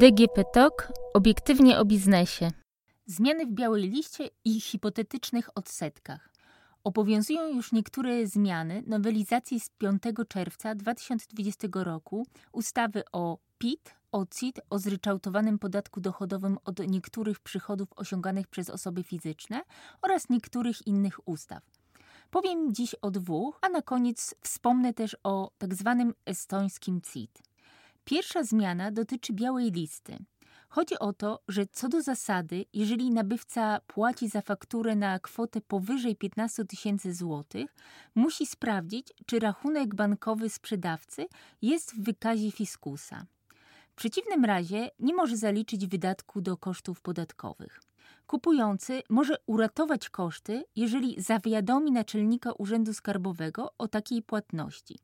DGP TOK obiektywnie o biznesie. Zmiany w białej liście i hipotetycznych odsetkach. Obowiązują już niektóre zmiany nowelizacji z 5 czerwca 2020 roku ustawy o PIT, o CIT, o zryczałtowanym podatku dochodowym od niektórych przychodów osiąganych przez osoby fizyczne oraz niektórych innych ustaw. Powiem dziś o dwóch, a na koniec wspomnę też o tak zwanym estońskim CIT. Pierwsza zmiana dotyczy białej listy. Chodzi o to, że co do zasady, jeżeli nabywca płaci za fakturę na kwotę powyżej 15 tysięcy złotych, musi sprawdzić, czy rachunek bankowy sprzedawcy jest w wykazie fiskusa. W przeciwnym razie nie może zaliczyć wydatku do kosztów podatkowych. Kupujący może uratować koszty, jeżeli zawiadomi naczelnika Urzędu Skarbowego o takiej płatności.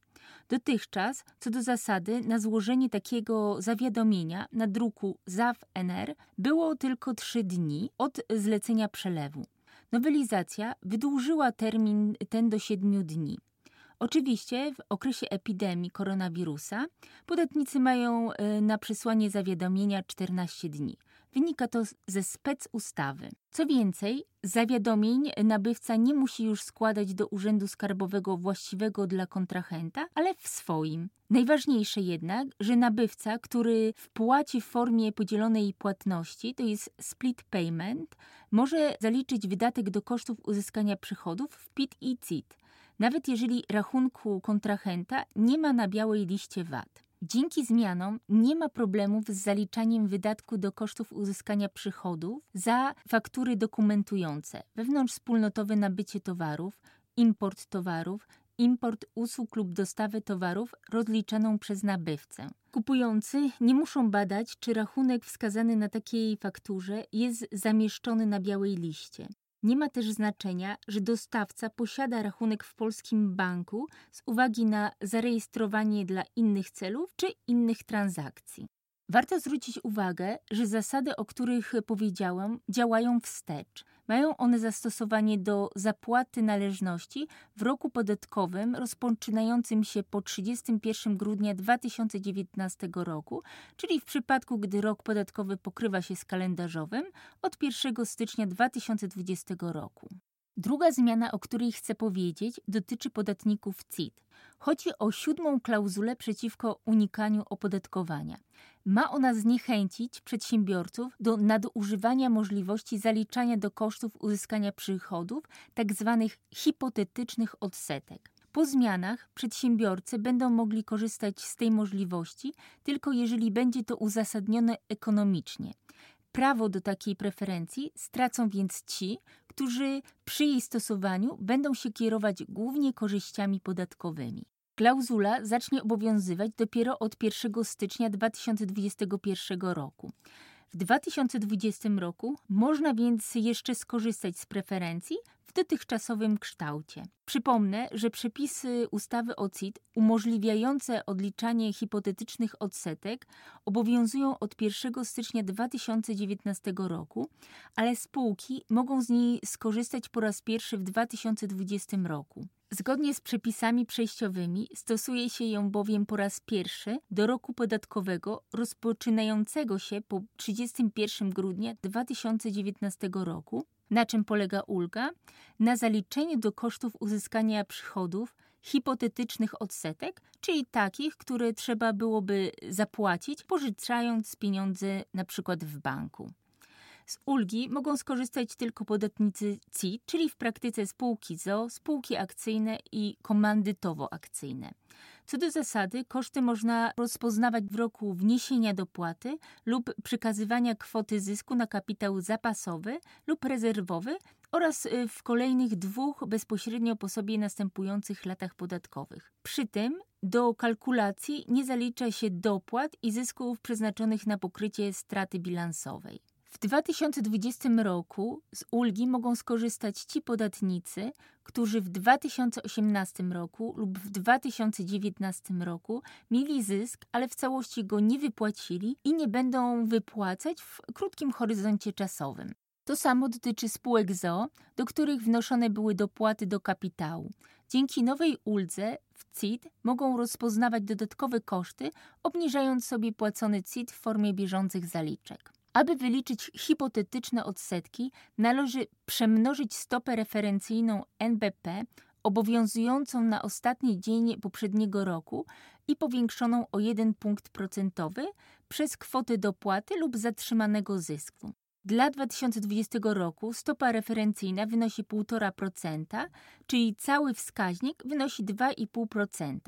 Dotychczas, co do zasady, na złożenie takiego zawiadomienia na druku ZAW-NR było tylko trzy dni od zlecenia przelewu. Nowelizacja wydłużyła termin ten do siedmiu dni. Oczywiście w okresie epidemii koronawirusa podatnicy mają e, na przesłanie zawiadomienia 14 dni. Wynika to ze spec ustawy. Co więcej, zawiadomień nabywca nie musi już składać do Urzędu Skarbowego właściwego dla kontrahenta, ale w swoim. Najważniejsze jednak, że nabywca, który wpłaci w formie podzielonej płatności, to jest split payment, może zaliczyć wydatek do kosztów uzyskania przychodów w PIT i CIT, nawet jeżeli rachunku kontrahenta nie ma na białej liście VAT. Dzięki zmianom nie ma problemów z zaliczaniem wydatku do kosztów uzyskania przychodów za faktury dokumentujące wewnątrzwspólnotowe nabycie towarów, import towarów, import usług lub dostawę towarów rozliczaną przez nabywcę. Kupujący nie muszą badać, czy rachunek wskazany na takiej fakturze jest zamieszczony na białej liście. Nie ma też znaczenia, że dostawca posiada rachunek w polskim banku z uwagi na zarejestrowanie dla innych celów czy innych transakcji. Warto zwrócić uwagę, że zasady, o których powiedziałam, działają wstecz. Mają one zastosowanie do zapłaty należności w roku podatkowym rozpoczynającym się po 31 grudnia 2019 roku, czyli w przypadku, gdy rok podatkowy pokrywa się z kalendarzowym od 1 stycznia 2020 roku. Druga zmiana, o której chcę powiedzieć, dotyczy podatników CIT. Chodzi o siódmą klauzulę przeciwko unikaniu opodatkowania. Ma ona zniechęcić przedsiębiorców do nadużywania możliwości zaliczania do kosztów uzyskania przychodów tzw. Tak hipotetycznych odsetek. Po zmianach przedsiębiorcy będą mogli korzystać z tej możliwości tylko jeżeli będzie to uzasadnione ekonomicznie. Prawo do takiej preferencji stracą więc ci, którzy przy jej stosowaniu będą się kierować głównie korzyściami podatkowymi. Klauzula zacznie obowiązywać dopiero od 1 stycznia 2021 roku. W 2020 roku można więc jeszcze skorzystać z preferencji dotychczasowym kształcie. Przypomnę, że przepisy ustawy o CIT umożliwiające odliczanie hipotetycznych odsetek obowiązują od 1 stycznia 2019 roku, ale spółki mogą z niej skorzystać po raz pierwszy w 2020 roku. Zgodnie z przepisami przejściowymi stosuje się ją bowiem po raz pierwszy do roku podatkowego rozpoczynającego się po 31 grudnia 2019 roku. Na czym polega ulga? Na zaliczeniu do kosztów uzyskania przychodów hipotetycznych odsetek, czyli takich, które trzeba byłoby zapłacić, pożyczając pieniądze przykład w banku. Z ulgi mogą skorzystać tylko podatnicy CIT, czyli w praktyce spółki ZO, spółki akcyjne i komandytowo-akcyjne. Co do zasady, koszty można rozpoznawać w roku wniesienia dopłaty lub przekazywania kwoty zysku na kapitał zapasowy lub rezerwowy oraz y, w kolejnych dwóch bezpośrednio po sobie następujących latach podatkowych. Przy tym do kalkulacji nie zalicza się dopłat i zysków przeznaczonych na pokrycie straty bilansowej. W 2020 roku z ulgi mogą skorzystać ci podatnicy, którzy w 2018 roku lub w 2019 roku mieli zysk, ale w całości go nie wypłacili i nie będą wypłacać w krótkim horyzoncie czasowym. To samo dotyczy spółek ZO, do których wnoszone były dopłaty do kapitału. Dzięki nowej uldze w CIT mogą rozpoznawać dodatkowe koszty, obniżając sobie płacony CIT w formie bieżących zaliczek. Aby wyliczyć hipotetyczne odsetki, należy przemnożyć stopę referencyjną NBP obowiązującą na ostatni dzień poprzedniego roku i powiększoną o 1 punkt procentowy przez kwotę dopłaty lub zatrzymanego zysku. Dla 2020 roku stopa referencyjna wynosi 1,5%, czyli cały wskaźnik wynosi 2,5%.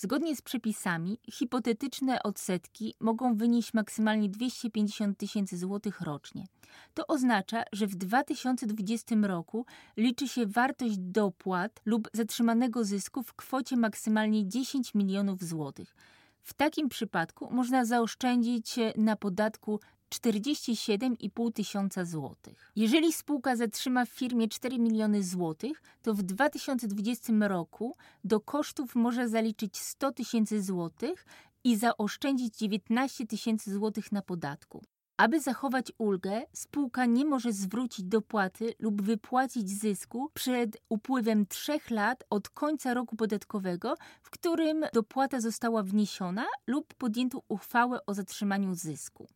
Zgodnie z przepisami, hipotetyczne odsetki mogą wynieść maksymalnie 250 tysięcy złotych rocznie. To oznacza, że w 2020 roku liczy się wartość dopłat lub zatrzymanego zysku w kwocie maksymalnie 10 milionów złotych. W takim przypadku można zaoszczędzić na podatku 47,5 tysiąca złotych. Jeżeli spółka zatrzyma w firmie 4 miliony złotych, to w 2020 roku do kosztów może zaliczyć 100 tysięcy złotych i zaoszczędzić 19 tysięcy złotych na podatku. Aby zachować ulgę, spółka nie może zwrócić dopłaty lub wypłacić zysku przed upływem trzech lat od końca roku podatkowego, w którym dopłata została wniesiona lub podjęto uchwałę o zatrzymaniu zysku.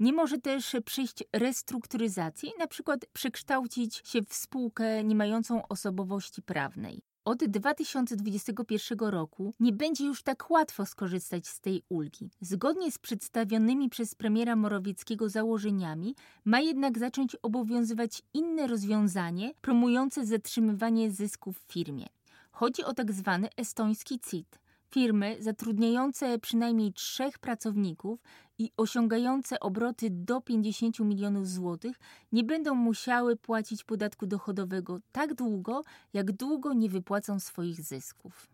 Nie może też przyjść restrukturyzacji, na przykład przekształcić się w spółkę nie mającą osobowości prawnej. Od 2021 roku nie będzie już tak łatwo skorzystać z tej ulgi. Zgodnie z przedstawionymi przez premiera Morawieckiego założeniami, ma jednak zacząć obowiązywać inne rozwiązanie promujące zatrzymywanie zysków w firmie. Chodzi o tak zwany estoński CIT. Firmy zatrudniające przynajmniej trzech pracowników i osiągające obroty do 50 milionów złotych nie będą musiały płacić podatku dochodowego tak długo, jak długo nie wypłacą swoich zysków.